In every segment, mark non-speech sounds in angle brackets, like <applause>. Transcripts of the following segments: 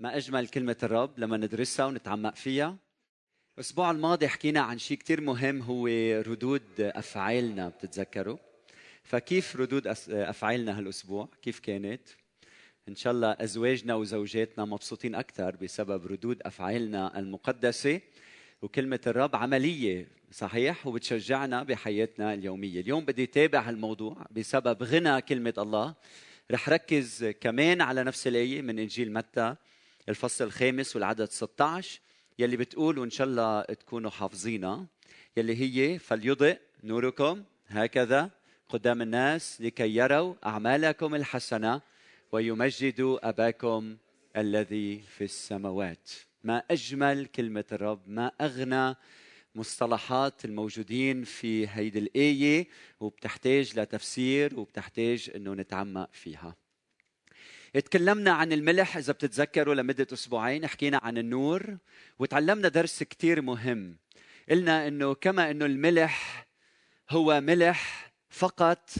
ما أجمل كلمة الرب لما ندرسها ونتعمق فيها. الأسبوع الماضي حكينا عن شيء كتير مهم هو ردود أفعالنا بتتذكروا؟ فكيف ردود أفعالنا هالأسبوع؟ كيف كانت؟ إن شاء الله أزواجنا وزوجاتنا مبسوطين أكثر بسبب ردود أفعالنا المقدسة. وكلمة الرب عملية صحيح؟ وبتشجعنا بحياتنا اليومية. اليوم بدي أتابع هالموضوع بسبب غنى كلمة الله. رح ركز كمان على نفس الآية من إنجيل متى. الفصل الخامس والعدد 16 يلي بتقول وإن شاء الله تكونوا حافظينها. يلي هي فليضئ نوركم هكذا قدام الناس لكي يروا أعمالكم الحسنة ويمجدوا أباكم الذي في السماوات. ما أجمل كلمة الرب ما أغنى مصطلحات الموجودين في هيدي الآية وبتحتاج لتفسير وبتحتاج أنه نتعمق فيها. تكلمنا عن الملح إذا بتتذكروا لمدة أسبوعين حكينا عن النور وتعلمنا درس كتير مهم. قلنا أنه كما أنه الملح هو ملح فقط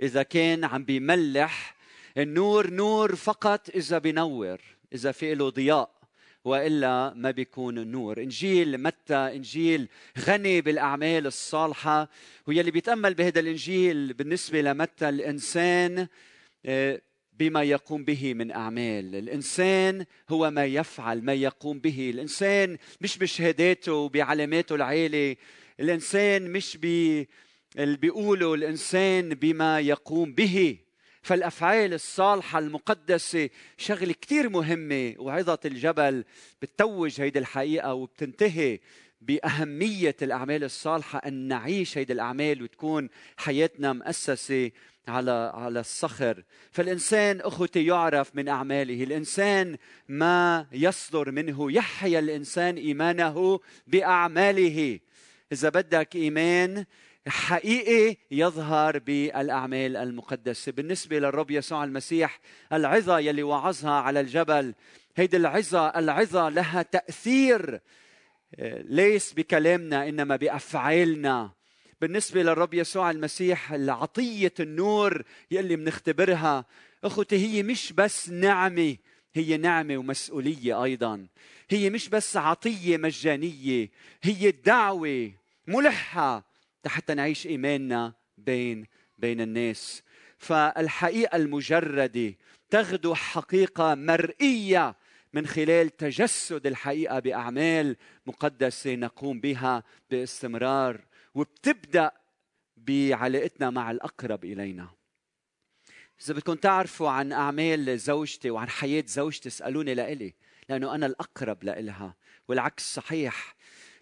إذا كان عم بيملح النور نور فقط إذا بينور إذا في له ضياء وإلا ما بيكون النور. إنجيل متى؟ إنجيل غني بالأعمال الصالحة واللي بيتأمل بهذا الإنجيل بالنسبة لمتى؟ الإنسان آه، بما يقوم به من أعمال. الإنسان هو ما يفعل ما يقوم به. الإنسان مش بشهاداته وبعلاماته العالية. الإنسان مش ب اللي بيقولوا الإنسان بما يقوم به. فالأفعال الصالحة المقدسة شغلة كثير مهمة وعظة الجبل بتتوج هيدي الحقيقة وبتنتهي بأهمية الأعمال الصالحة أن نعيش هيدي الأعمال وتكون حياتنا مؤسسة على على الصخر. فالإنسان أخوتي يعرف من أعماله. الإنسان ما يصدر منه يحيا الإنسان إيمانه بأعماله. إذا بدك إيمان حقيقي يظهر بالأعمال المقدسة. بالنسبة للرب يسوع المسيح العظة يلي وعظها على الجبل هيدي العظة العظة لها تأثير آه، ليس بكلامنا إنما بأفعالنا. بالنسبة للرب يسوع المسيح عطيه النور يلي بنختبرها أخوتي هي مش بس نعمة هي نعمة ومسؤولية أيضا. هي مش بس عطية مجانية هي دعوة ملحة حتى نعيش إيماننا بين بين الناس. فالحقيقة المجردة تغدو حقيقة مرئية من خلال تجسد الحقيقة بأعمال مقدسة نقوم بها باستمرار. وبتبدأ بعلاقتنا مع الأقرب إلينا. إذا بدكم تعرفوا عن أعمال زوجتي وعن حياة زوجتي اسألوني لإلي لأنه أنا الأقرب لإلها والعكس صحيح.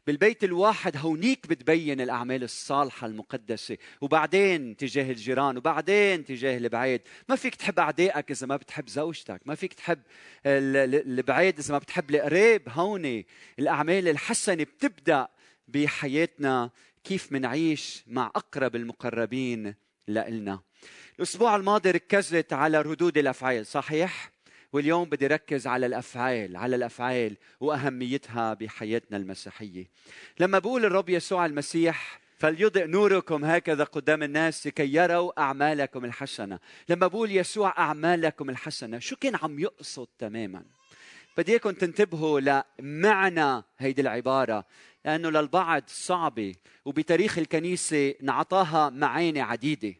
بالبيت الواحد هونيك بتبين الأعمال الصالحة المقدسة وبعدين تجاه الجيران وبعدين تجاه البعيد. ما فيك تحب أعدائك إذا ما بتحب زوجتك ما فيك تحب البعيد إذا ما بتحب القريب. هوني الأعمال الحسنة بتبدأ بحياتنا كيف منعيش مع أقرب المقربين لإلنا. الأسبوع الماضي ركزت على ردود الأفعال صحيح؟ واليوم بدي ركز على الأفعال على الأفعال وأهميتها بحياتنا المسيحية. لما بقول الرب يسوع المسيح فليضئ نوركم هكذا قدام الناس لكي يروا أعمالكم الحسنة. لما بقول يسوع أعمالكم الحسنة شو كان عم يقصد تماما؟ بدي إياكم تنتبهوا لمعنى هيدي العبارة. لأنه للبعض صعبه وبتاريخ الكنيسة نعطاها معاني عديدة.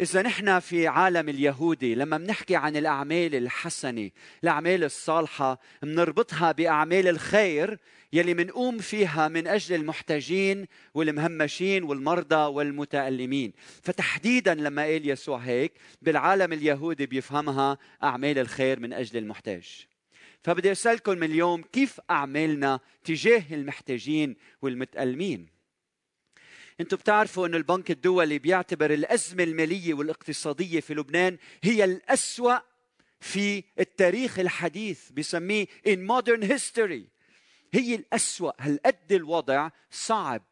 إذا نحن في عالم اليهودي لما بنحكي عن الأعمال الحسنة الأعمال الصالحة بنربطها بأعمال الخير يلي منقوم فيها من أجل المحتاجين والمهمشين والمرضى والمتألمين. فتحديدا لما قال يسوع هيك بالعالم اليهودي بيفهمها أعمال الخير من أجل المحتاج. فبدي أسألكم اليوم كيف أعمالنا تجاه المحتاجين والمتألمين؟ أنتم بتعرفوا إنه البنك الدولي بيعتبر الأزمة المالية والاقتصادية في لبنان هي الأسوأ في التاريخ الحديث بسميه in modern history. هي الأسوأ هالقد الوضع صعب.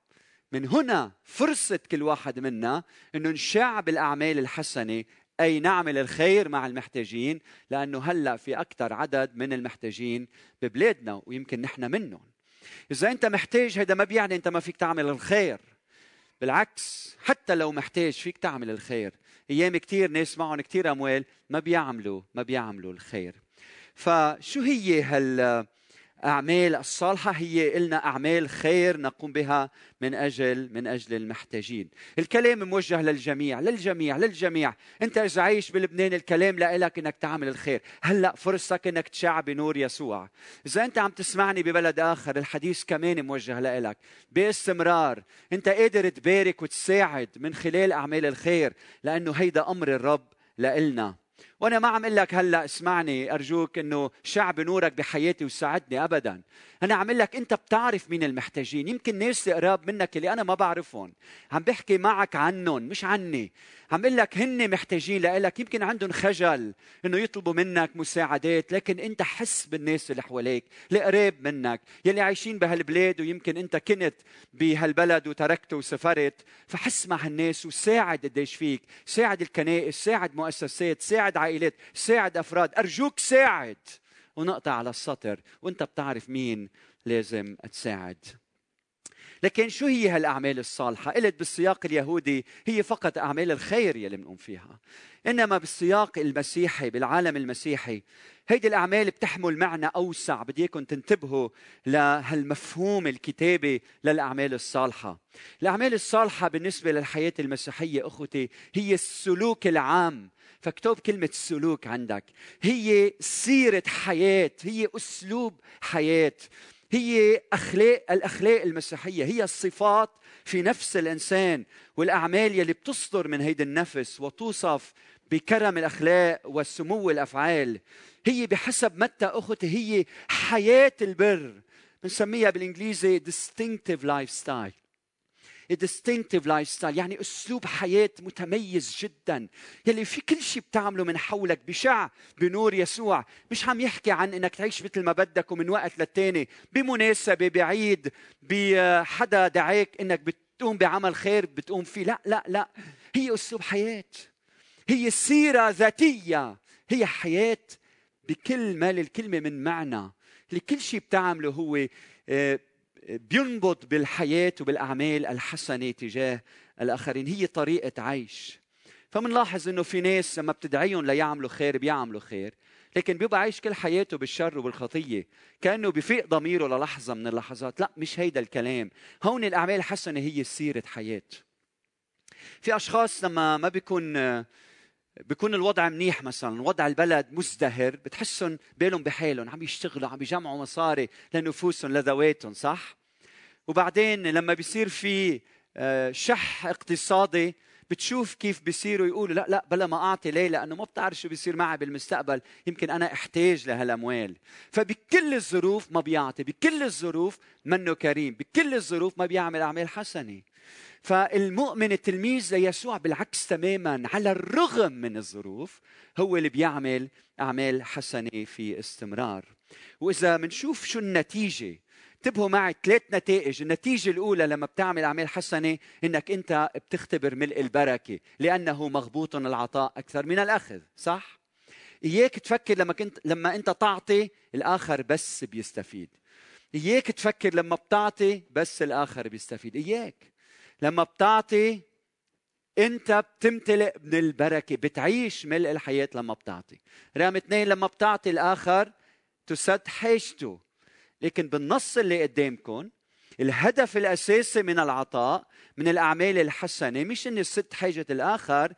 من هنا فرصة كل واحد منا أنه نشع بالأعمال الحسنة أي نعمل الخير مع المحتاجين لأنه هلأ في أكثر عدد من المحتاجين ببلادنا ويمكن نحن منهم. إذا أنت محتاج هذا ما بيعني أنت ما فيك تعمل الخير. بالعكس حتى لو محتاج فيك تعمل الخير. أيام كثير ناس معهم كثير أموال ما بيعملوا ما بيعملوا الخير. فشو هي هال أعمال الصالحة هي إلنا أعمال خير نقوم بها من أجل من أجل المحتاجين. الكلام موجه للجميع للجميع للجميع. أنت إذا عايش بلبنان الكلام لك أنك تعمل الخير. هلأ فرصتك أنك تشع بنور يسوع. إذا أنت عم تسمعني ببلد آخر الحديث كمان موجه لك باستمرار. أنت قادر تبارك وتساعد من خلال أعمال الخير لأنه هيدا أمر الرب لإلنا. وأنا ما عم أقول لك هلأ اسمعني أرجوك إنه شعب نورك بحياتي وساعدني ابدا. أنا عم أقول لك أنت بتعرف مين المحتاجين. يمكن ناس قراب منك اللي أنا ما بعرفهم. عم بحكي معك عنهم مش عني. عم أقول لك هن محتاجين لك يمكن عندهم خجل إنه يطلبوا منك مساعدات لكن أنت حس بالناس اللي حواليك اللي قريب منك يلي عايشين بهالبلاد ويمكن أنت كنت بهالبلد وتركته وسافرت. فحس مع هالناس وساعد قديش فيك. ساعد الكنائس ساعد مؤسسات ساعد عائلات ساعد أفراد. أرجوك ساعد. ونقطع على السطر. وأنت بتعرف مين لازم تساعد. لكن شو هي هالأعمال الصالحة؟ قلت بالسياق اليهودي هي فقط أعمال الخير يلي بنقوم فيها. إنما بالسياق المسيحي بالعالم المسيحي هيدي الأعمال بتحمل معنى أوسع بدي إياكم تنتبهوا لهالمفهوم الكتابي للأعمال الصالحة. الأعمال الصالحة بالنسبة للحياة المسيحية أخوتي هي السلوك العام فاكتب كلمة سلوك عندك هي سيرة حياة هي أسلوب حياة هي اخلاق الأخلاق المسيحية هي الصفات في نفس الإنسان والأعمال يلي بتصدر من هيدي النفس وتوصف بكرم الأخلاق وسمو الأفعال. هي بحسب متى اخوتي هي حياة البر بنسميها بالإنجليزي distinctive lifestyle. Distinctive lifestyle. يعني أسلوب حياة متميز جدا. يلي في كل شيء بتعمله من حولك بشع بنور يسوع. مش عم يحكي عن إنك تعيش مثل ما بدك ومن وقت للتاني. بمناسبة بعيد بحدا دعاك إنك بتقوم بعمل خير بتقوم فيه. لا لا لا. هي أسلوب حياة. هي سيرة ذاتية. هي حياة بكل ما للكلمة من معنى. لكل شيء بتعمله هو آه، بينبض بالحياة وبالأعمال الحسنة تجاه الآخرين. هي طريقة عيش. فمنلاحظ إنه في ناس لما بتدعيهم ليعملوا خير بيعملوا خير لكن بيبقى عايش كل حياته بالشر وبالخطية كأنه بفيق ضميره للحظة من اللحظات. لا مش هيدا الكلام. هون الأعمال الحسنة هي سيرة حياة. في أشخاص لما ما بيكون بيكون الوضع منيح مثلا وضع البلد مزدهر بتحسهم بالهم بحالهم عم يشتغلوا عم يجمعوا مصاري لنفوسهم لذواتهم صح؟ وبعدين لما بيصير في آه، شح اقتصادي بتشوف كيف بيصيروا يقولوا لا لا بلا ما أعطي ليه؟ لأنه ما بتعرف شو بيصير معي بالمستقبل يمكن أنا أحتاج لهالأموال. فبكل الظروف ما بيعطي بكل الظروف منه كريم بكل الظروف ما بيعمل أعمال حسنة. فالمؤمن التلميذ ليسوع بالعكس تماما على الرغم من الظروف هو اللي بيعمل أعمال حسنة في استمرار. وإذا بنشوف شو النتيجة انتبهوا معي ثلاث نتائج. النتيجة الأولى لما بتعمل أعمال حسنة إنك أنت بتختبر ملء البركة لأنه مغبوط العطاء أكثر من الأخذ صح؟ إياك تفكر لما كنت لما أنت تعطي الآخر بس بيستفيد. إياك تفكر لما بتعطي بس الآخر بيستفيد. إياك. لما بتعطي انت بتمتلئ من البركة بتعيش ملء الحياة لما بتعطي. رقم اثنين لما بتعطي الآخر تسد حاجته. لكن بالنص اللي قدامكم الهدف الأساسي من العطاء من الأعمال الحسنة مش إني سد حاجة الآخر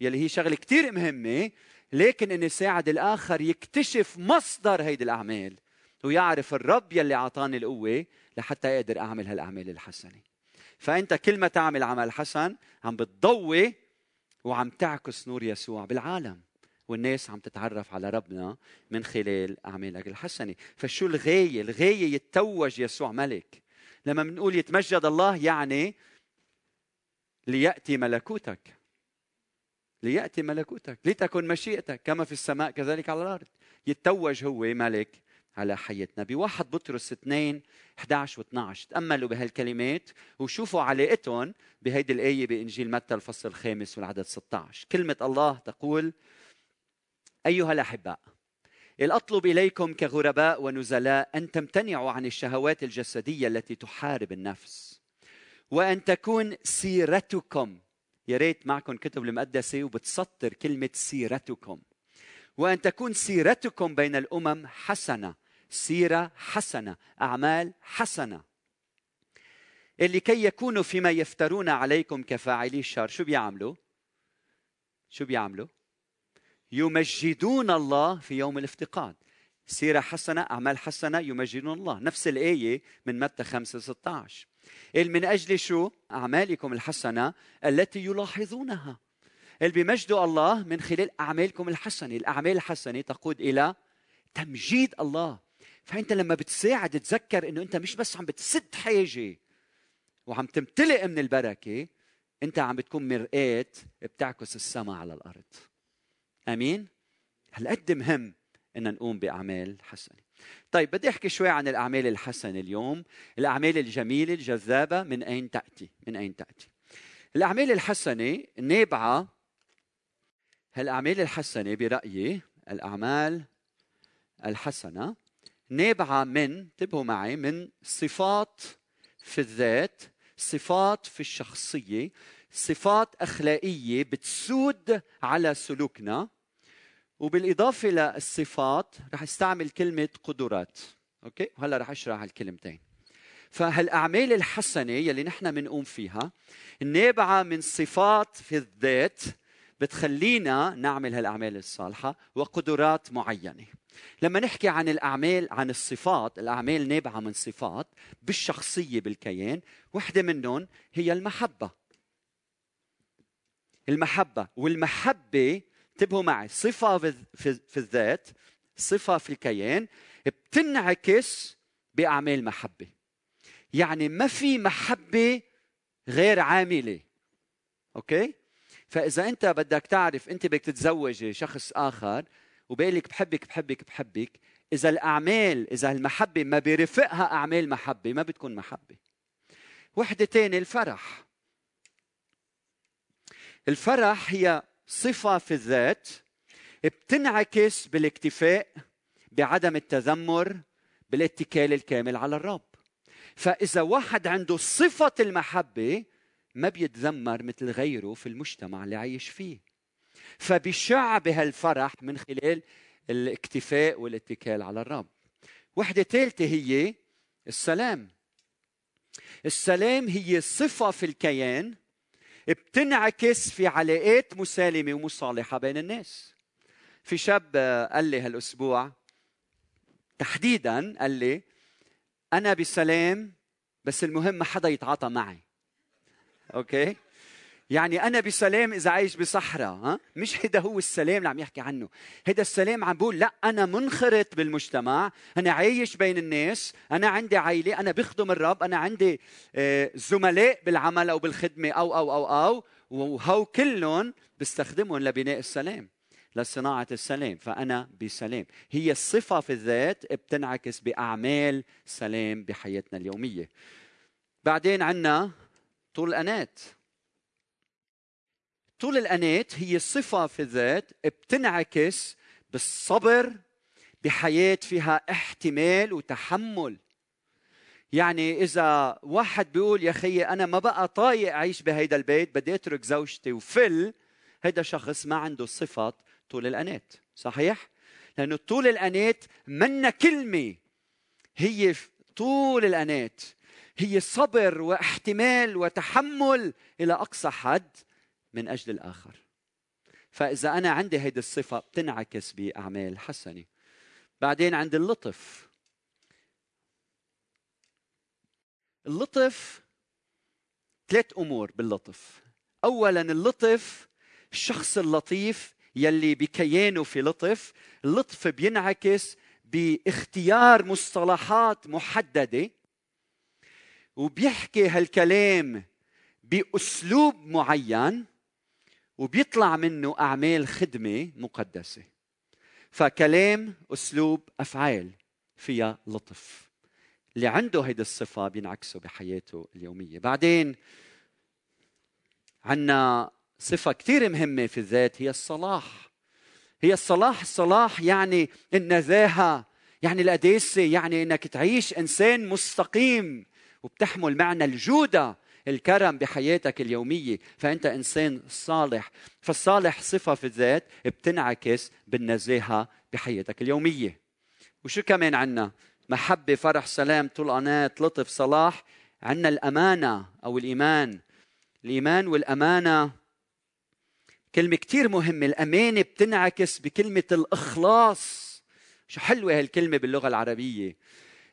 يلي هي شغلة كثير مهمة لكن إني ساعد الآخر يكتشف مصدر هيدي الأعمال ويعرف الرب يلي أعطاني القوة لحتى أقدر أعمل هالأعمال الحسنة. فأنت كل ما تعمل عمل حسن عم بتضوي وعم تعكس نور يسوع بالعالم. والناس عم تتعرف على ربنا من خلال أعمالك الحسنة. فشو الغاية؟ الغاية يتوج يسوع ملك. لما بنقول يتمجد الله يعني ليأتي ملكوتك. ليأتي ملكوتك. لتكن مشيئتك كما في السماء كذلك على الأرض. يتوج هو ملك على حياتنا بواحد بطرس 2 11 و12 تأملوا بهالكلمات وشوفوا علاقتهم بهيدي الآية بإنجيل متى الفصل الخامس والعدد 16 كلمة الله تقول أيها الأحباء أطلب إليكم كغرباء ونزلاء أن تمتنعوا عن الشهوات الجسدية التي تحارب النفس وأن تكون سيرتكم يا ريت معكم كتب المقدسة وبتسطر كلمة سيرتكم وأن تكون سيرتكم بين الأمم حسنة سيرة حسنة أعمال حسنة. اللي كي يكونوا فيما يفترون عليكم كفاعلي الشر شو بيعملوا؟ شو بيعملوا؟ يمجدون الله في يوم الافتقاد. سيرة حسنة أعمال حسنة يمجدون الله. نفس الآية من متى 5 16 من أجل شو؟ أعمالكم الحسنة التي يلاحظونها. اللي بيمجدوا الله من خلال أعمالكم الحسنة. الأعمال الحسنة تقود إلى تمجيد الله. فأنت لما بتساعد تذكر أنه أنت مش بس عم بتسد حاجة وعم تمتلئ من البركة أنت عم بتكون مرآة بتعكس السماء على الأرض. أمين؟ هالقد مهم إن نقوم بأعمال حسنة. طيب بدي أحكي شوي عن الأعمال الحسنة اليوم. الأعمال الجميلة الجذابة من أين تأتي؟ من أين تأتي؟ الأعمال الحسنة نابعة. هالأعمال الحسنة برأيي الأعمال الحسنة نابعة من انتبهوا معي من صفات في الذات صفات في الشخصية صفات أخلاقية بتسود على سلوكنا. وبالإضافة للصفات رح استعمل كلمة قدرات. أوكي؟ وهلا رح أشرح الكلمتين فهالاعمال الحسنة يلي نحن بنقوم فيها النابعة من صفات في الذات بتخلينا نعمل هالأعمال الصالحة وقدرات معينة. لما نحكي عن الأعمال عن الصفات الأعمال نابعة من صفات بالشخصية بالكيان وحدة منهم هي المحبة. المحبة والمحبة انتبهوا معي صفة في الذات صفة في الكيان بتنعكس بأعمال محبة. يعني ما في محبة غير عاملة. أوكي؟ فإذا أنت بدك تعرف أنت بدك تتزوجي شخص آخر وبيقلك بحبك بحبك بحبك إذا الأعمال إذا المحبة ما بيرفقها أعمال محبة ما بتكون محبة. وحدة تانية الفرح. الفرح هي صفة في الذات بتنعكس بالاكتفاء بعدم التذمر بالاتكال الكامل على الرب. فإذا واحد عنده صفة المحبة ما بيتذمر مثل غيره في المجتمع اللي عايش فيه. فبشع بهالفرح من خلال الاكتفاء والاتكال على الرب. وحدة ثالثة هي السلام. السلام هي صفة في الكيان بتنعكس في علاقات مسالمة ومصالحة بين الناس. في شاب قال لي هالأسبوع تحديدا قال لي أنا بسلام بس المهم ما حدا يتعاطى معي. أوكي؟ يعني أنا بسلام إذا عايش بصحراء ها؟ مش هيدا هو السلام اللي عم يحكي عنه. هيدا السلام عم بقول لا أنا منخرط بالمجتمع أنا عايش بين الناس أنا عندي عائلة أنا بخدم الرب أنا عندي آه، زملاء بالعمل أو بالخدمة أو أو أو أو وهو كلهم بستخدمهم لبناء السلام لصناعة السلام. فأنا بسلام. هي الصفة في الذات بتنعكس بأعمال سلام بحياتنا اليومية. بعدين عنا طول أنات طول الأنات هي صفة في الذات بتنعكس بالصبر بحياة فيها احتمال وتحمل. يعني إذا واحد بيقول يا خيي أنا ما بقى طايق أعيش بهيدا البيت بدي أترك زوجتي وفل هيدا شخص ما عنده صفة طول الأنات. صحيح؟ لأنه طول الأنات منا كلمة هي طول الأنات هي صبر واحتمال وتحمل إلى أقصى حد. من أجل الآخر. فإذا أنا عندي هيدي الصفة بتنعكس بأعمال حسنة. بعدين عند اللطف. اللطف ثلاث أمور باللطف. اولا اللطف الشخص اللطيف يلي بكيانه في لطف. اللطف بينعكس باختيار مصطلحات محددة. وبيحكي هالكلام بأسلوب معين. وبيطلع منه أعمال خدمة مقدسة. فكلام أسلوب أفعال فيها لطف. اللي عنده هيدي الصفة بينعكسه بحياته اليومية. بعدين عندنا صفة كثير مهمة في الذات هي الصلاح. هي الصلاح الصلاح يعني النزاهة يعني القداسة يعني إنك تعيش إنسان مستقيم. وبتحمل معنى الجودة الكرم بحياتك اليومية فأنت إنسان صالح. فالصالح صفة في الذات بتنعكس بالنزاهة بحياتك اليومية. وشو كمان عنا؟ محبة فرح سلام طلقانات لطف صلاح. عنا الأمانة أو الإيمان. الإيمان والأمانة كلمة كتير مهمة. الأمانة بتنعكس بكلمة الإخلاص. شو حلوة هالكلمة باللغة العربية.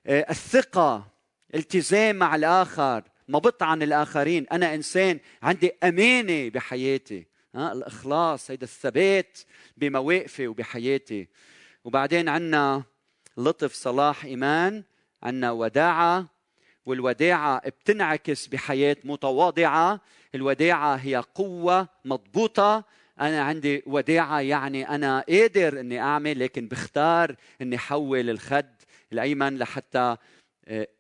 آه، الثقة التزام مع الآخر. ما بطعن الآخرين. أنا إنسان عندي أمانة بحياتي. ها الإخلاص هيدا الثبات بمواقفي وبحياتي. وبعدين عنا لطف صلاح إيمان عنا وداعة والوداعة بتنعكس بحياة متواضعة. الوداعة هي قوة مضبوطة. أنا عندي وداعة يعني أنا قادر إني أعمل لكن بختار إني حول الخد الأيمن لحتى آه،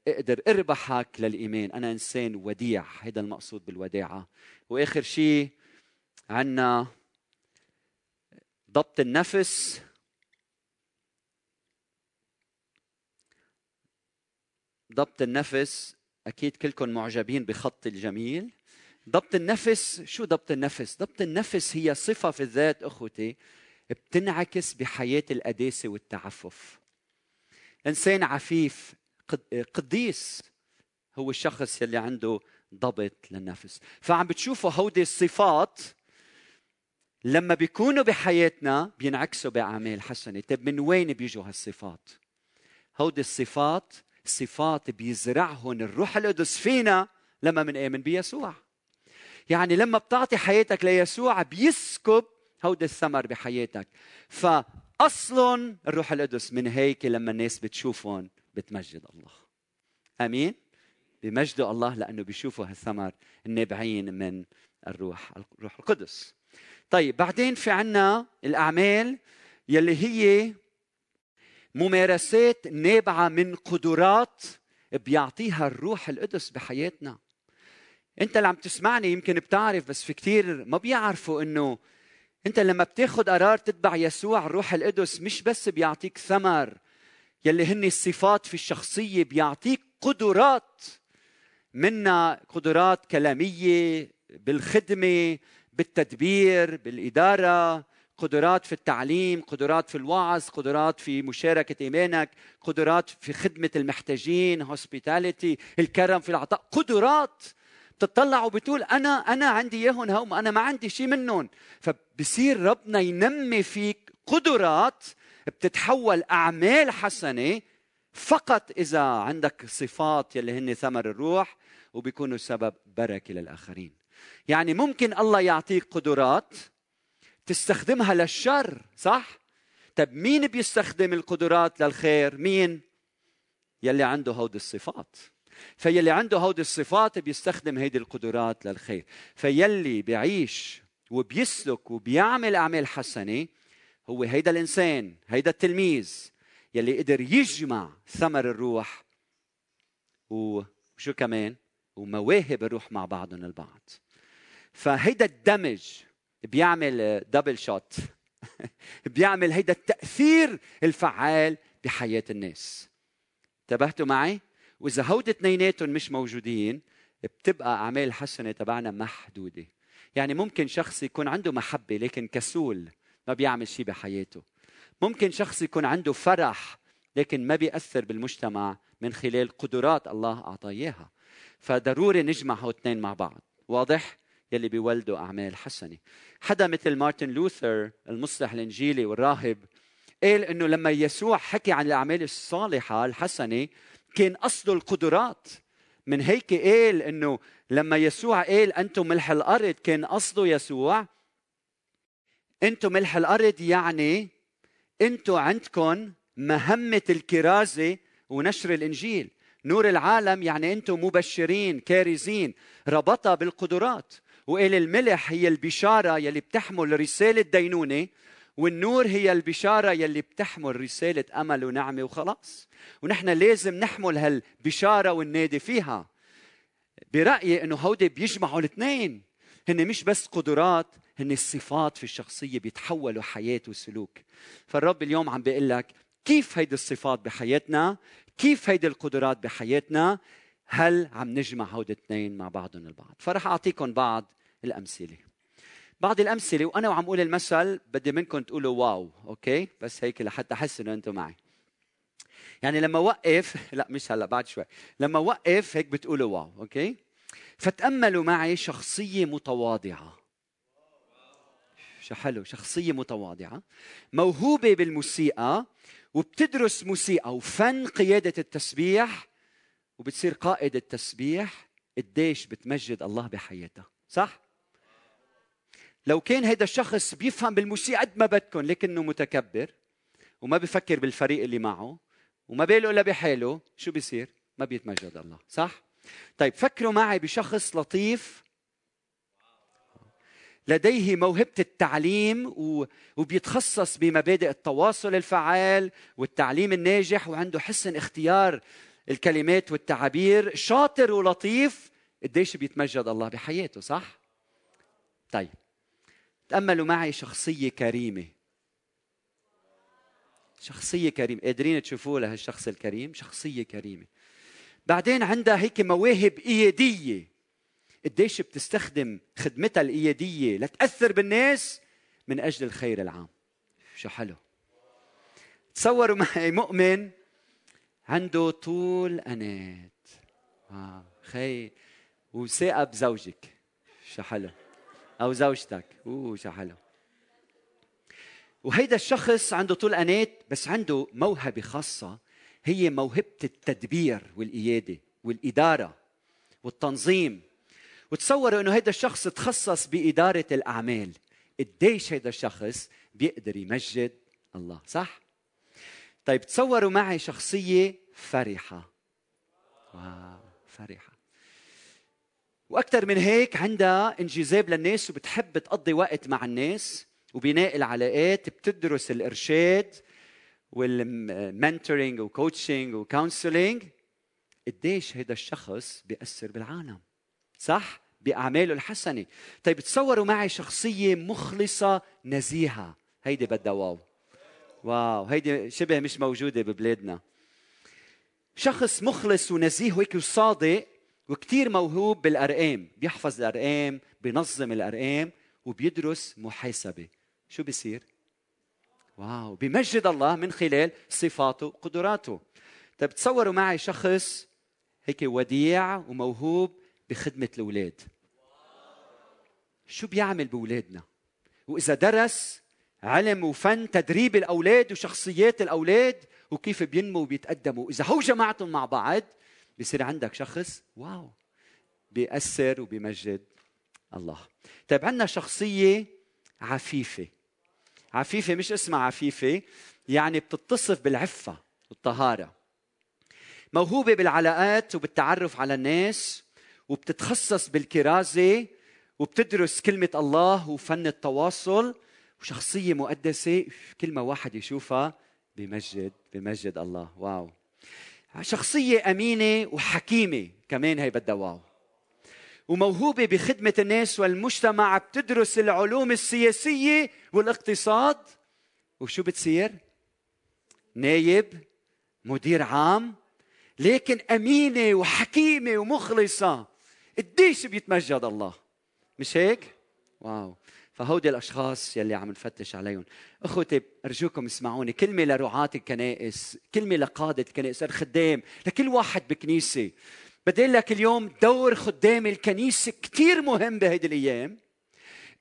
أقدر اربحك للإيمان. أنا إنسان وديع هذا المقصود بالوداعة. وآخر شيء عندنا ضبط النفس. ضبط النفس أكيد كلكم معجبين بخط الجميل. ضبط النفس شو ضبط النفس؟ ضبط النفس هي صفة في الذات أخوتي بتنعكس بحياة القداسة والتعفف. إنسان عفيف قديس هو الشخص يلي عنده ضبط للنفس. فعم بتشوفوا هودي الصفات لما بيكونوا بحياتنا بينعكسوا باعمال حسنة. طيب من وين بيجوا هالصفات؟ هودي الصفات صفات بيزرعهم الروح القدس فينا لما منآمن بيسوع. يعني لما بتعطي حياتك ليسوع بيسكب هودي الثمر بحياتك. فاصل الروح القدس من هيك لما الناس بتشوفهم بتمجد الله. آمين؟ بمجدوا الله لأنه بيشوفوا هالثمر النابعين من الروح الروح القدس. طيب بعدين في عنا الأعمال يلي هي ممارسات نابعة من قدرات بيعطيها الروح القدس بحياتنا. أنت اللي عم تسمعني يمكن بتعرف بس في كثير ما بيعرفوا إنه أنت لما بتاخذ قرار تتبع يسوع الروح القدس مش بس بيعطيك ثمر يلي هن الصفات في الشخصية بيعطيك قدرات منا قدرات كلامية بالخدمة بالتدبير بالإدارة قدرات في التعليم قدرات في الوعظ قدرات في مشاركة إيمانك قدرات في خدمة المحتاجين hospitality الكرم في العطاء قدرات بتطلع وبتقول أنا أنا عندي إياهم هم أنا ما عندي شيء منهم. فبصير ربنا ينمي فيك قدرات بتتحول أعمال حسنة فقط إذا عندك صفات يلي هن ثمر الروح وبيكونوا سبب بركة للآخرين. يعني ممكن الله يعطيك قدرات تستخدمها للشر صح؟ طب مين بيستخدم القدرات للخير؟ مين؟ يلي عنده هود الصفات. فيلي عنده هود الصفات بيستخدم هيدي القدرات للخير. فيلي بيعيش وبيسلك وبيعمل أعمال حسنة هو هيدا الإنسان هيدا التلميذ يلي قدر يجمع ثمر الروح وشو كمان؟ ومواهب الروح مع بعضهم البعض. فهيدا الدمج بيعمل double shot <laughs> بيعمل هيدا التأثير الفعال بحياة الناس. انتبهتوا معي؟ وإذا هود اثنيناتهم مش موجودين بتبقى أعمال حسنة تبعنا محدودة. يعني ممكن شخص يكون عنده محبة لكن كسول ما بيعمل شيء بحياته. ممكن شخص يكون عنده فرح لكن ما بيأثر بالمجتمع من خلال قدرات الله أعطاه فضروري نجمع هالاثنين مع بعض. واضح؟ يلي بيولدوا أعمال حسنة. حدا مثل مارتن لوثر المصلح الإنجيلي والراهب قال إنه لما يسوع حكي عن الأعمال الصالحة الحسنة كان قصده القدرات. من هيك قال إنه لما يسوع قال أنتم ملح الأرض كان قصده يسوع أنتم ملح الأرض يعني أنتم عندكم مهمة الكرازة ونشر الإنجيل. نور العالم يعني أنتم مبشرين كارزين ربطها بالقدرات. وقال الملح هي البشارة يلي بتحمل رسالة دينونة والنور هي البشارة يلي بتحمل رسالة أمل ونعمة وخلاص. ونحن لازم نحمل هالبشارة والنادي فيها. برأيي إنه هودي بيجمعوا الاثنين. هن مش بس قدرات هن الصفات في الشخصية بيتحولوا حياة وسلوك. فالرب اليوم عم بيقول لك كيف هيدي الصفات بحياتنا؟ كيف هيدي القدرات بحياتنا؟ هل عم نجمع هود الاثنين مع بعضهم البعض؟ فرح أعطيكم بعض الأمثلة. بعض الأمثلة وأنا وعم أقول المثل بدي منكم تقولوا واو okay؟ بس هيك لحتى احس إنه أنتم معي. يعني لما وقف <laughs> لا مش هلأ بعد شوي. لما وقف هيك بتقولوا واو أوكي؟ فتأملوا معي شخصية متواضعة. شو حلو شخصية متواضعة موهوبة بالموسيقى وبتدرس موسيقى وفن قيادة التسبيح وبتصير قائد التسبيح قديش بتمجد الله بحياتها صح؟ لو كان هذا الشخص بيفهم بالموسيقى قد ما بدكم لكنه متكبر وما بفكر بالفريق اللي معه وما باله إلا بحاله شو بيصير؟ ما بيتمجد الله صح؟ طيب فكروا معي بشخص لطيف لديه موهبة التعليم وبيتخصص بمبادئ التواصل الفعال والتعليم الناجح وعنده حسن اختيار الكلمات والتعابير شاطر ولطيف. قديش بيتمجد الله بحياته صح؟ طيب تأملوا معي شخصية كريمة. شخصية كريمة. قادرين تشوفوا لهالشخص الكريم؟ شخصية كريمة. بعدين عندها هيك مواهب إيادية قديش بتستخدم خدمتها الإيادية لتأثر بالناس من أجل الخير العام. شو حلو. تصوروا معي مؤمن عنده طول أنات. آه خي وثقة بزوجك. شو حلو. أو زوجتك. أوه شو حلو. وهيدا الشخص عنده طول أنات بس عنده موهبة خاصة. هي موهبة التدبير والإيادة والإدارة والتنظيم. وتصوروا إنه هذا الشخص تخصص بإدارة الأعمال. قديش هذا الشخص بيقدر يمجد الله صح؟ طيب تصوروا معي شخصية فرحة. واو فرحة. وأكثر من هيك عندها انجذاب للناس وبتحب تقضي وقت مع الناس وبناء العلاقات بتدرس الإرشاد وال mentoring و coaching و counseling قديش هذا الشخص بيأثر بالعالم؟ صح؟ بأعماله الحسنة. طيب تصوروا معي شخصية مخلصة نزيهة. هيدي بدها واو. واو هيدي شبه مش موجودة ببلادنا. شخص مخلص ونزيه وهيك وصادق وكثير موهوب بالأرقام. بيحفظ الأرقام بينظم الأرقام وبيدرس محاسبة. شو بيصير؟ واو بيمجد الله من خلال صفاته وقدراته. طيب تصوروا معي شخص هيك وديع وموهوب بخدمة الأولاد. شو بيعمل بأولادنا؟ وإذا درس علم وفن تدريب الأولاد وشخصيات الأولاد وكيف بينموا وبيتقدموا. إذا هو جمعتهم مع بعض بصير عندك شخص واو بيأثر وبيمجد الله. طيب عندنا شخصية عفيفة. عفيفة مش اسمها عفيفة يعني بتتصف بالعفة والطهارة. موهوبة بالعلاقات وبالتعرف على الناس وبتتخصص بالكرازة وبتدرس كلمة الله وفن التواصل وشخصية مقدسة. كل ما واحد يشوفها بمجد بمجد الله. واو. شخصية أمينة وحكيمة كمان هي بدها واو. وموهوبة بخدمة الناس والمجتمع بتدرس العلوم السياسية والاقتصاد. وشو بتصير؟ نايب مدير عام. لكن أمينة وحكيمة ومخلصة. قديش بيتمجد الله؟ مش هيك؟ واو. فهودي الأشخاص يلي عم نفتش عليهم. أخوتي أرجوكم اسمعوني. كلمة لرعاة الكنائس كلمة لقادة الكنائس الخدام لكل واحد بكنيسة. بدي لك اليوم دور خدام الكنيسة كثير مهم بهيدي الأيام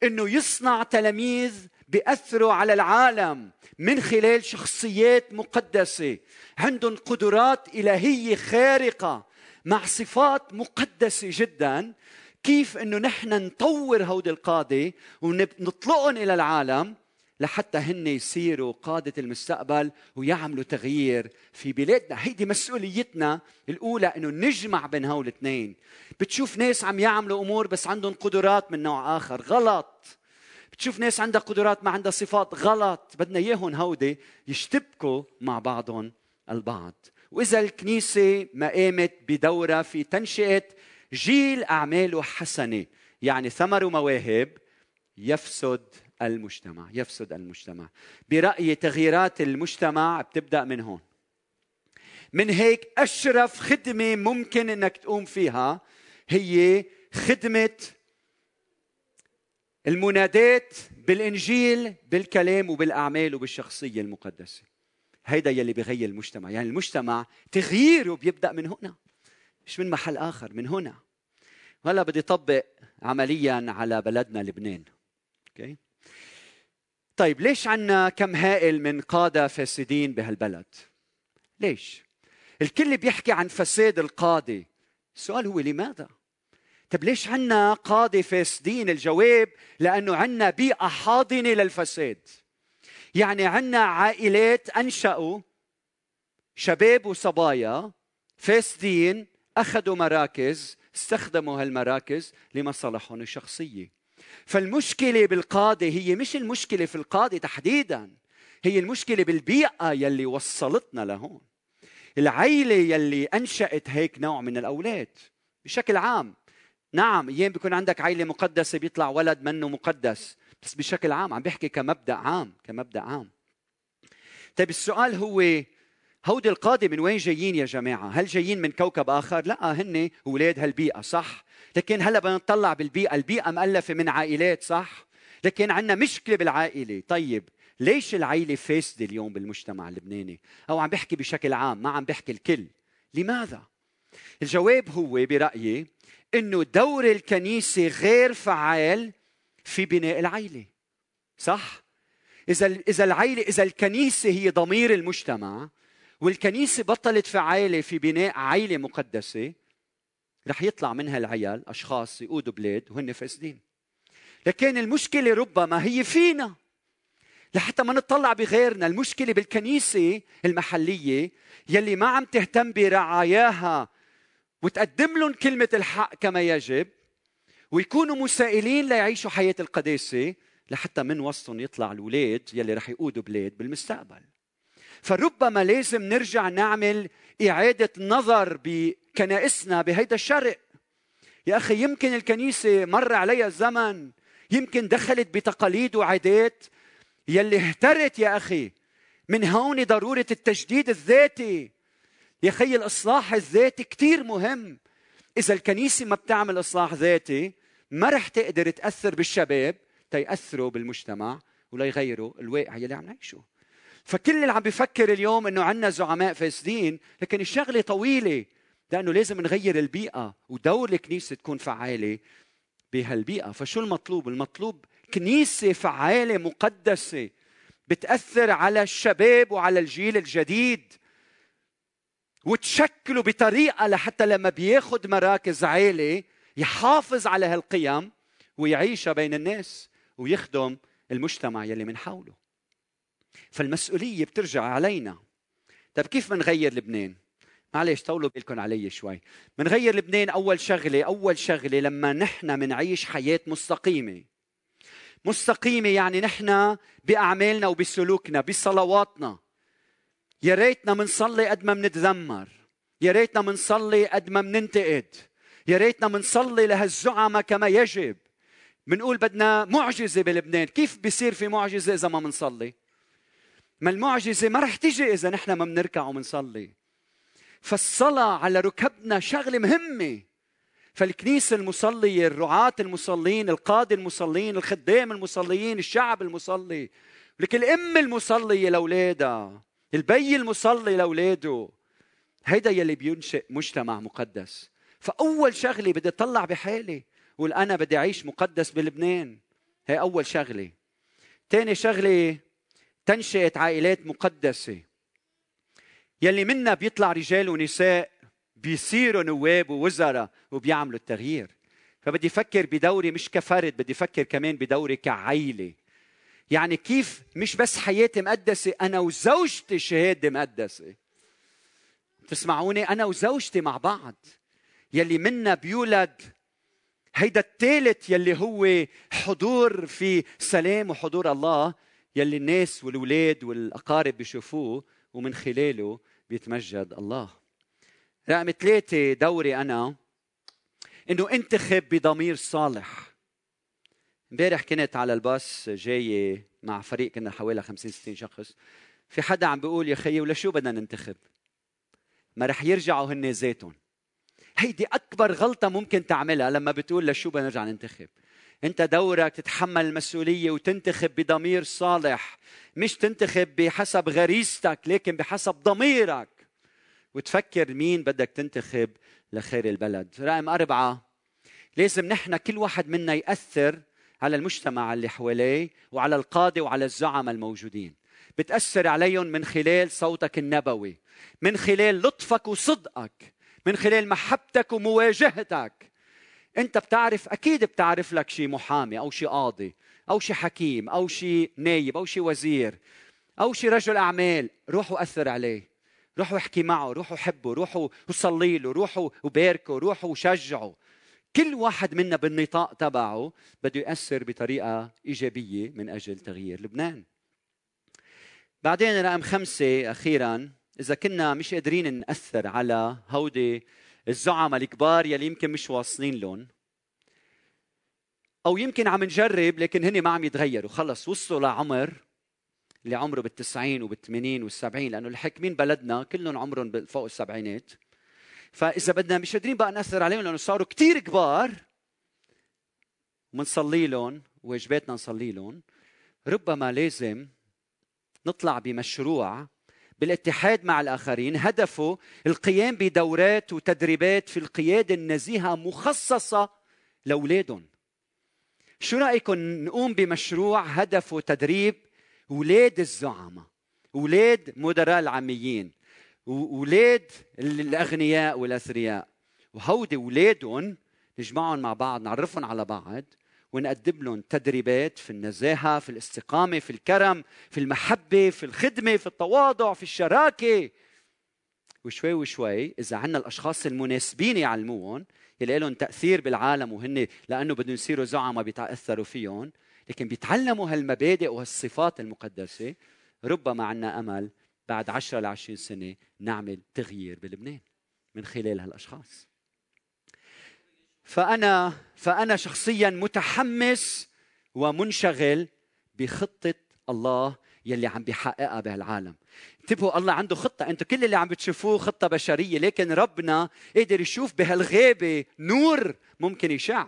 إنه يصنع تلاميذ بيأثروا على العالم من خلال شخصيات مقدسة. عندهم قدرات إلهية خارقة. مع صفات مقدسة جدا كيف إنه نحن نطور هودي القادة ونطلقهم إلى العالم لحتى هن يصيروا قادة المستقبل ويعملوا تغيير في بلادنا. هيدي مسؤوليتنا الأولى أنه نجمع بين هول الاثنين بتشوف ناس عم يعملوا أمور بس عندهم قدرات من نوع آخر. غلط. بتشوف ناس عندها قدرات ما عندها صفات. غلط. بدنا إياهم هودي يشتبكوا مع بعضهم البعض. وإذا الكنيسة ما قامت بدورها في تنشئة جيل أعماله حسنة يعني ثمر ومواهب يفسد المجتمع يفسد المجتمع. برايي تغييرات المجتمع بتبدأ من هون. من هيك أشرف خدمة ممكن إنك تقوم فيها هي خدمة المنادات بالإنجيل بالكلام وبالأعمال وبالشخصية المقدسة. هيدا يلي بغير المجتمع. يعني المجتمع تغييره بيبدأ من هنا مش من محل آخر من هنا. هلا بدي طبق عمليا على بلدنا لبنان. أوكي؟ طيب ليش عنا كم هائل من قادة فاسدين بهالبلد؟ ليش؟ الكل بيحكي عن فساد القادة السؤال هو لماذا؟ طيب ليش عنا قادة فاسدين الجواب؟ لأنه عنا بيئة حاضنة للفساد. يعني عنا عائلات أنشأوا شباب وصبايا فاسدين أخذوا مراكز استخدموا هالمراكز لمصالحهم الشخصية. فالمشكلة بالقادة هي مش المشكلة في القادة تحديدا هي المشكلة بالبيئة يلي وصلتنا لهون. العيلة يلي أنشأت هيك نوع من الأولاد بشكل عام. نعم أيام بيكون عندك عائله مقدسة بيطلع ولد منه مقدس. بس بشكل عام عم بيحكي كمبدأ عام كمبدأ عام طيب السؤال هو هودي القادة من وين جايين يا جماعة؟ هل جايين من كوكب آخر؟ لا هن أولاد هالبيئة صح لكن هلأ بدنا نطلع بالبيئة البيئة مؤلفة من عائلات صح لكن عندنا مشكلة بالعائلة طيب ليش العائلة فاسدة اليوم بالمجتمع اللبناني أو عم بحكي بشكل عام ما عم بحكي الكل لماذا؟ الجواب هو برأيي إنه دور الكنيسة غير فعال في بناء العيلة صح؟ إذا إذا العيلة إذا الكنيسة هي ضمير المجتمع والكنيسة بطلت فعالة في بناء عيلة مقدسة رح يطلع منها العيال أشخاص يقودوا بلاد وهن فاسدين. لكن المشكلة ربما هي فينا. لحتى ما نطلع بغيرنا المشكلة بالكنيسة المحلية يلي ما عم تهتم برعاياها وتقدم لهم كلمة الحق كما يجب ويكونوا مسائلين ليعيشوا حياة القداسة لحتى من وسطهم يطلع الأولاد يلي رح يقودوا بلاد بالمستقبل. فربما لازم نرجع نعمل إعادة نظر بكنائسنا بهيدا الشرق. يا أخي يمكن الكنيسة مر عليها الزمن يمكن دخلت بتقاليد وعادات يلي اهترت يا أخي من هون ضرورة التجديد الذاتي. يا خي الإصلاح الذاتي كثير مهم. إذا الكنيسة ما بتعمل إصلاح ذاتي ما رح تقدر تأثر بالشباب تيأثروا بالمجتمع ولا يغيروا الواقع يلي عم نعيشه. فكل اللي عم بيفكر اليوم إنه عندنا زعماء فاسدين لكن الشغلة طويلة لأنه لازم نغير البيئة ودور الكنيسة تكون فعالة بهالبيئة. فشو المطلوب؟ المطلوب كنيسة فعالة مقدسة بتأثر على الشباب وعلى الجيل الجديد وتشكله بطريقة لحتى لما بياخذ مراكز عالي يحافظ على هالقيم ويعيشها بين الناس ويخدم المجتمع يلي من حوله. فالمسؤولية بترجع علينا. طيب كيف بنغير لبنان؟ معلش طولوا بالكم علي شوي. بنغير لبنان أول شغلة أول شغلة لما نحن منعيش حياة مستقيمة. مستقيمة يعني نحن بأعمالنا وبسلوكنا بصلواتنا. يا ريتنا منصلي قد ما منتذمر. يا ريتنا منصلي قد ما مننتقد. يا ريتنا منصلي لهالزعماء كما يجب. منقول بدنا معجزة بلبنان. كيف بيصير في معجزة إذا ما منصلي؟ ما المعجزة ما رح تيجي إذا نحن ما بنركع ومنصلي. فالصلاة على ركبنا شغلة مهمة. فالكنيسة المصلية الرعاة المصلين القادة المصلين الخدام المصليين الشعب المصلي. لك الأم المصلية لأولادها. البي المصلي لأولاده. هيدا يلي بينشئ مجتمع مقدس. فأول شغله بدي أطلع بحالي قول أنا بدي أعيش مقدس بلبنان. هي أول شغله ثاني شغله تنشئة عائلات مقدسة. يلي منا بيطلع رجال ونساء بيصيروا نواب ووزراء وبيعملوا التغيير. فبدي أفكر بدوري مش كفرد بدي أفكر كمان بدوري كعائله يعني كيف مش بس حياتي مقدسة أنا وزوجتي شهادة مقدسة. تسمعوني؟ أنا وزوجتي مع بعض. يلي منا بيولد. هيدا الثالث يلي هو حضور في سلام وحضور الله يلي الناس والولاد والأقارب بيشوفوه ومن خلاله بيتمجد الله. رقم ثلاثة دوري أنا إنه انتخب بضمير صالح. امبارح كنت على الباص جاي مع فريق كنا حوالي 50 60 شخص. في حدا عم بيقول يا خيي ولا شو بدنا ننتخب؟ ما رح يرجعوا هن ذاتهم. هيدي أكبر غلطة ممكن تعملها لما بتقول لشو بدنا نرجع ننتخب. أنت دورك تتحمل المسؤولية وتنتخب بضمير صالح مش تنتخب بحسب غريزتك لكن بحسب ضميرك. وتفكر مين بدك تنتخب لخير البلد. رقم أربعة لازم نحن كل واحد منا يأثر على المجتمع اللي حواليه وعلى القادة وعلى الزعماء الموجودين. بتأثر عليهم من خلال صوتك النبوي من خلال لطفك وصدقك. من خلال محبتك ومواجهتك. انت بتعرف أكيد بتعرف لك شيء محامي أو شيء قاضي أو شيء حكيم أو شيء نايب أو شيء وزير أو شيء رجل أعمال روحوا اثر عليه. روحوا احكي معه روحوا حبه روحوا وصلي له روحوا وباركوا روحوا وشجعوا كل واحد منا بالنطاق تبعه بده يأثر بطريقة إيجابية من أجل تغيير لبنان. بعدين رقم خمسة أخيرا. إذا كنا مش قادرين نأثر على هودي الزعماء الكبار يلي يمكن مش واصلين لهم. أو يمكن عم نجرب لكن هن ما عم يتغيروا. خلص وصلوا لعمر اللي عمره بالتسعين وبالثمانين والسبعين لأنه الحاكمين بلدنا؟ كلهم عمرهم فوق السبعينات. فإذا بدنا مش قادرين بقى نأثر عليهم لأنه صاروا كثير كبار ومنصلي لهم واجباتنا نصلي لهم. ربما لازم نطلع بمشروع بالاتحاد مع الآخرين هدفه القيام بدورات وتدريبات في القيادة النزيهة مخصصة لأولادهم. شو رايكم نقوم بمشروع هدفه تدريب أولاد الزعماء أولاد مدراء العاميين واولاد الأغنياء والأثرياء؟ وهودي اولادهم نجمعهم مع بعض نعرفهم على بعض ونقدم لهم تدريبات في النزاهة في الاستقامة في الكرم في المحبة في الخدمة في التواضع في الشراكة. وشوي وشوي إذا عندنا الأشخاص المناسبين يعلموهم يلي لهم تأثير بالعالم وهن لأنه بدهم يصيروا زعماء بيتأثروا فيهم لكن بيتعلموا هالمبادئ وهالصفات المقدسة ربما عندنا أمل بعد 10 ل 20 سنة نعمل تغيير بلبنان من خلال هالأشخاص. فأنا فأنا شخصيا متحمس ومنشغل بخطة الله يلي عم بيحققها بهالعالم. انتبهوا الله عنده خطة. أنتم كل اللي عم بتشوفوه خطة بشرية لكن ربنا قدر يشوف بهالغابه نور ممكن يشع.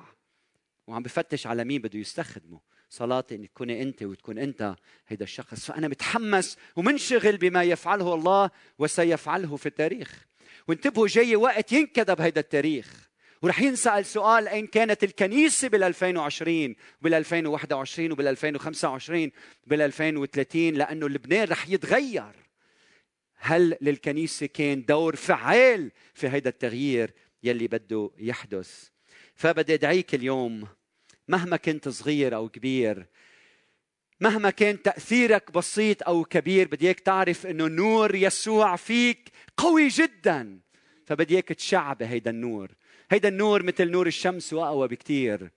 وعم بفتش على مين بده يستخدمه. صلاتي ان تكوني أنت وتكون أنت هيدا الشخص. فأنا متحمس ومنشغل بما يفعله الله وسيفعله في التاريخ. وانتبهوا جاي وقت ينكذب هيدا التاريخ. ورح ينسأل سؤال أين كانت الكنيسة بال 2020 بال 2021 وبال 2025 بال 2030 لأنه لبنان رح يتغير. هل للكنيسة كان دور فعال في هيدا التغيير يلي بده يحدث؟ فبدي أدعيك اليوم مهما كنت صغير أو كبير مهما كان تأثيرك بسيط أو كبير بدي إياك تعرف إنه نور يسوع فيك قوي جدا. فبدي إياك تشعب هيدا النور. هيدا النور مثل نور الشمس وأقوى بكتير.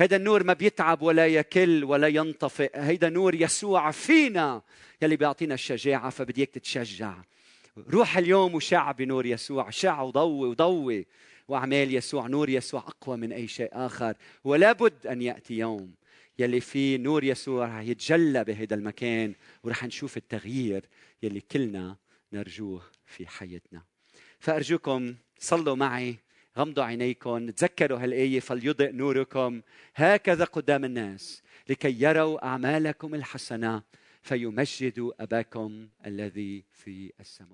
هيدا النور ما بيتعب ولا يكل ولا ينطفئ. هيدا نور يسوع فينا يلي بيعطينا الشجاعة فبدي إياك تتشجع. روح اليوم وشع بنور يسوع شع وضوي وضوي. وأعمال يسوع نور يسوع أقوى من أي شيء آخر. ولا بد أن يأتي يوم يلي فيه نور يسوع رح يتجلى بهذا المكان ورح نشوف التغيير يلي كلنا نرجوه في حياتنا. فأرجوكم صلوا معي. غمضوا عينيكم تذكروا هالآية فليضئ نوركم. هكذا قدام الناس لكي يروا أعمالكم الحسنة فيمجدوا أباكم الذي في السماوات.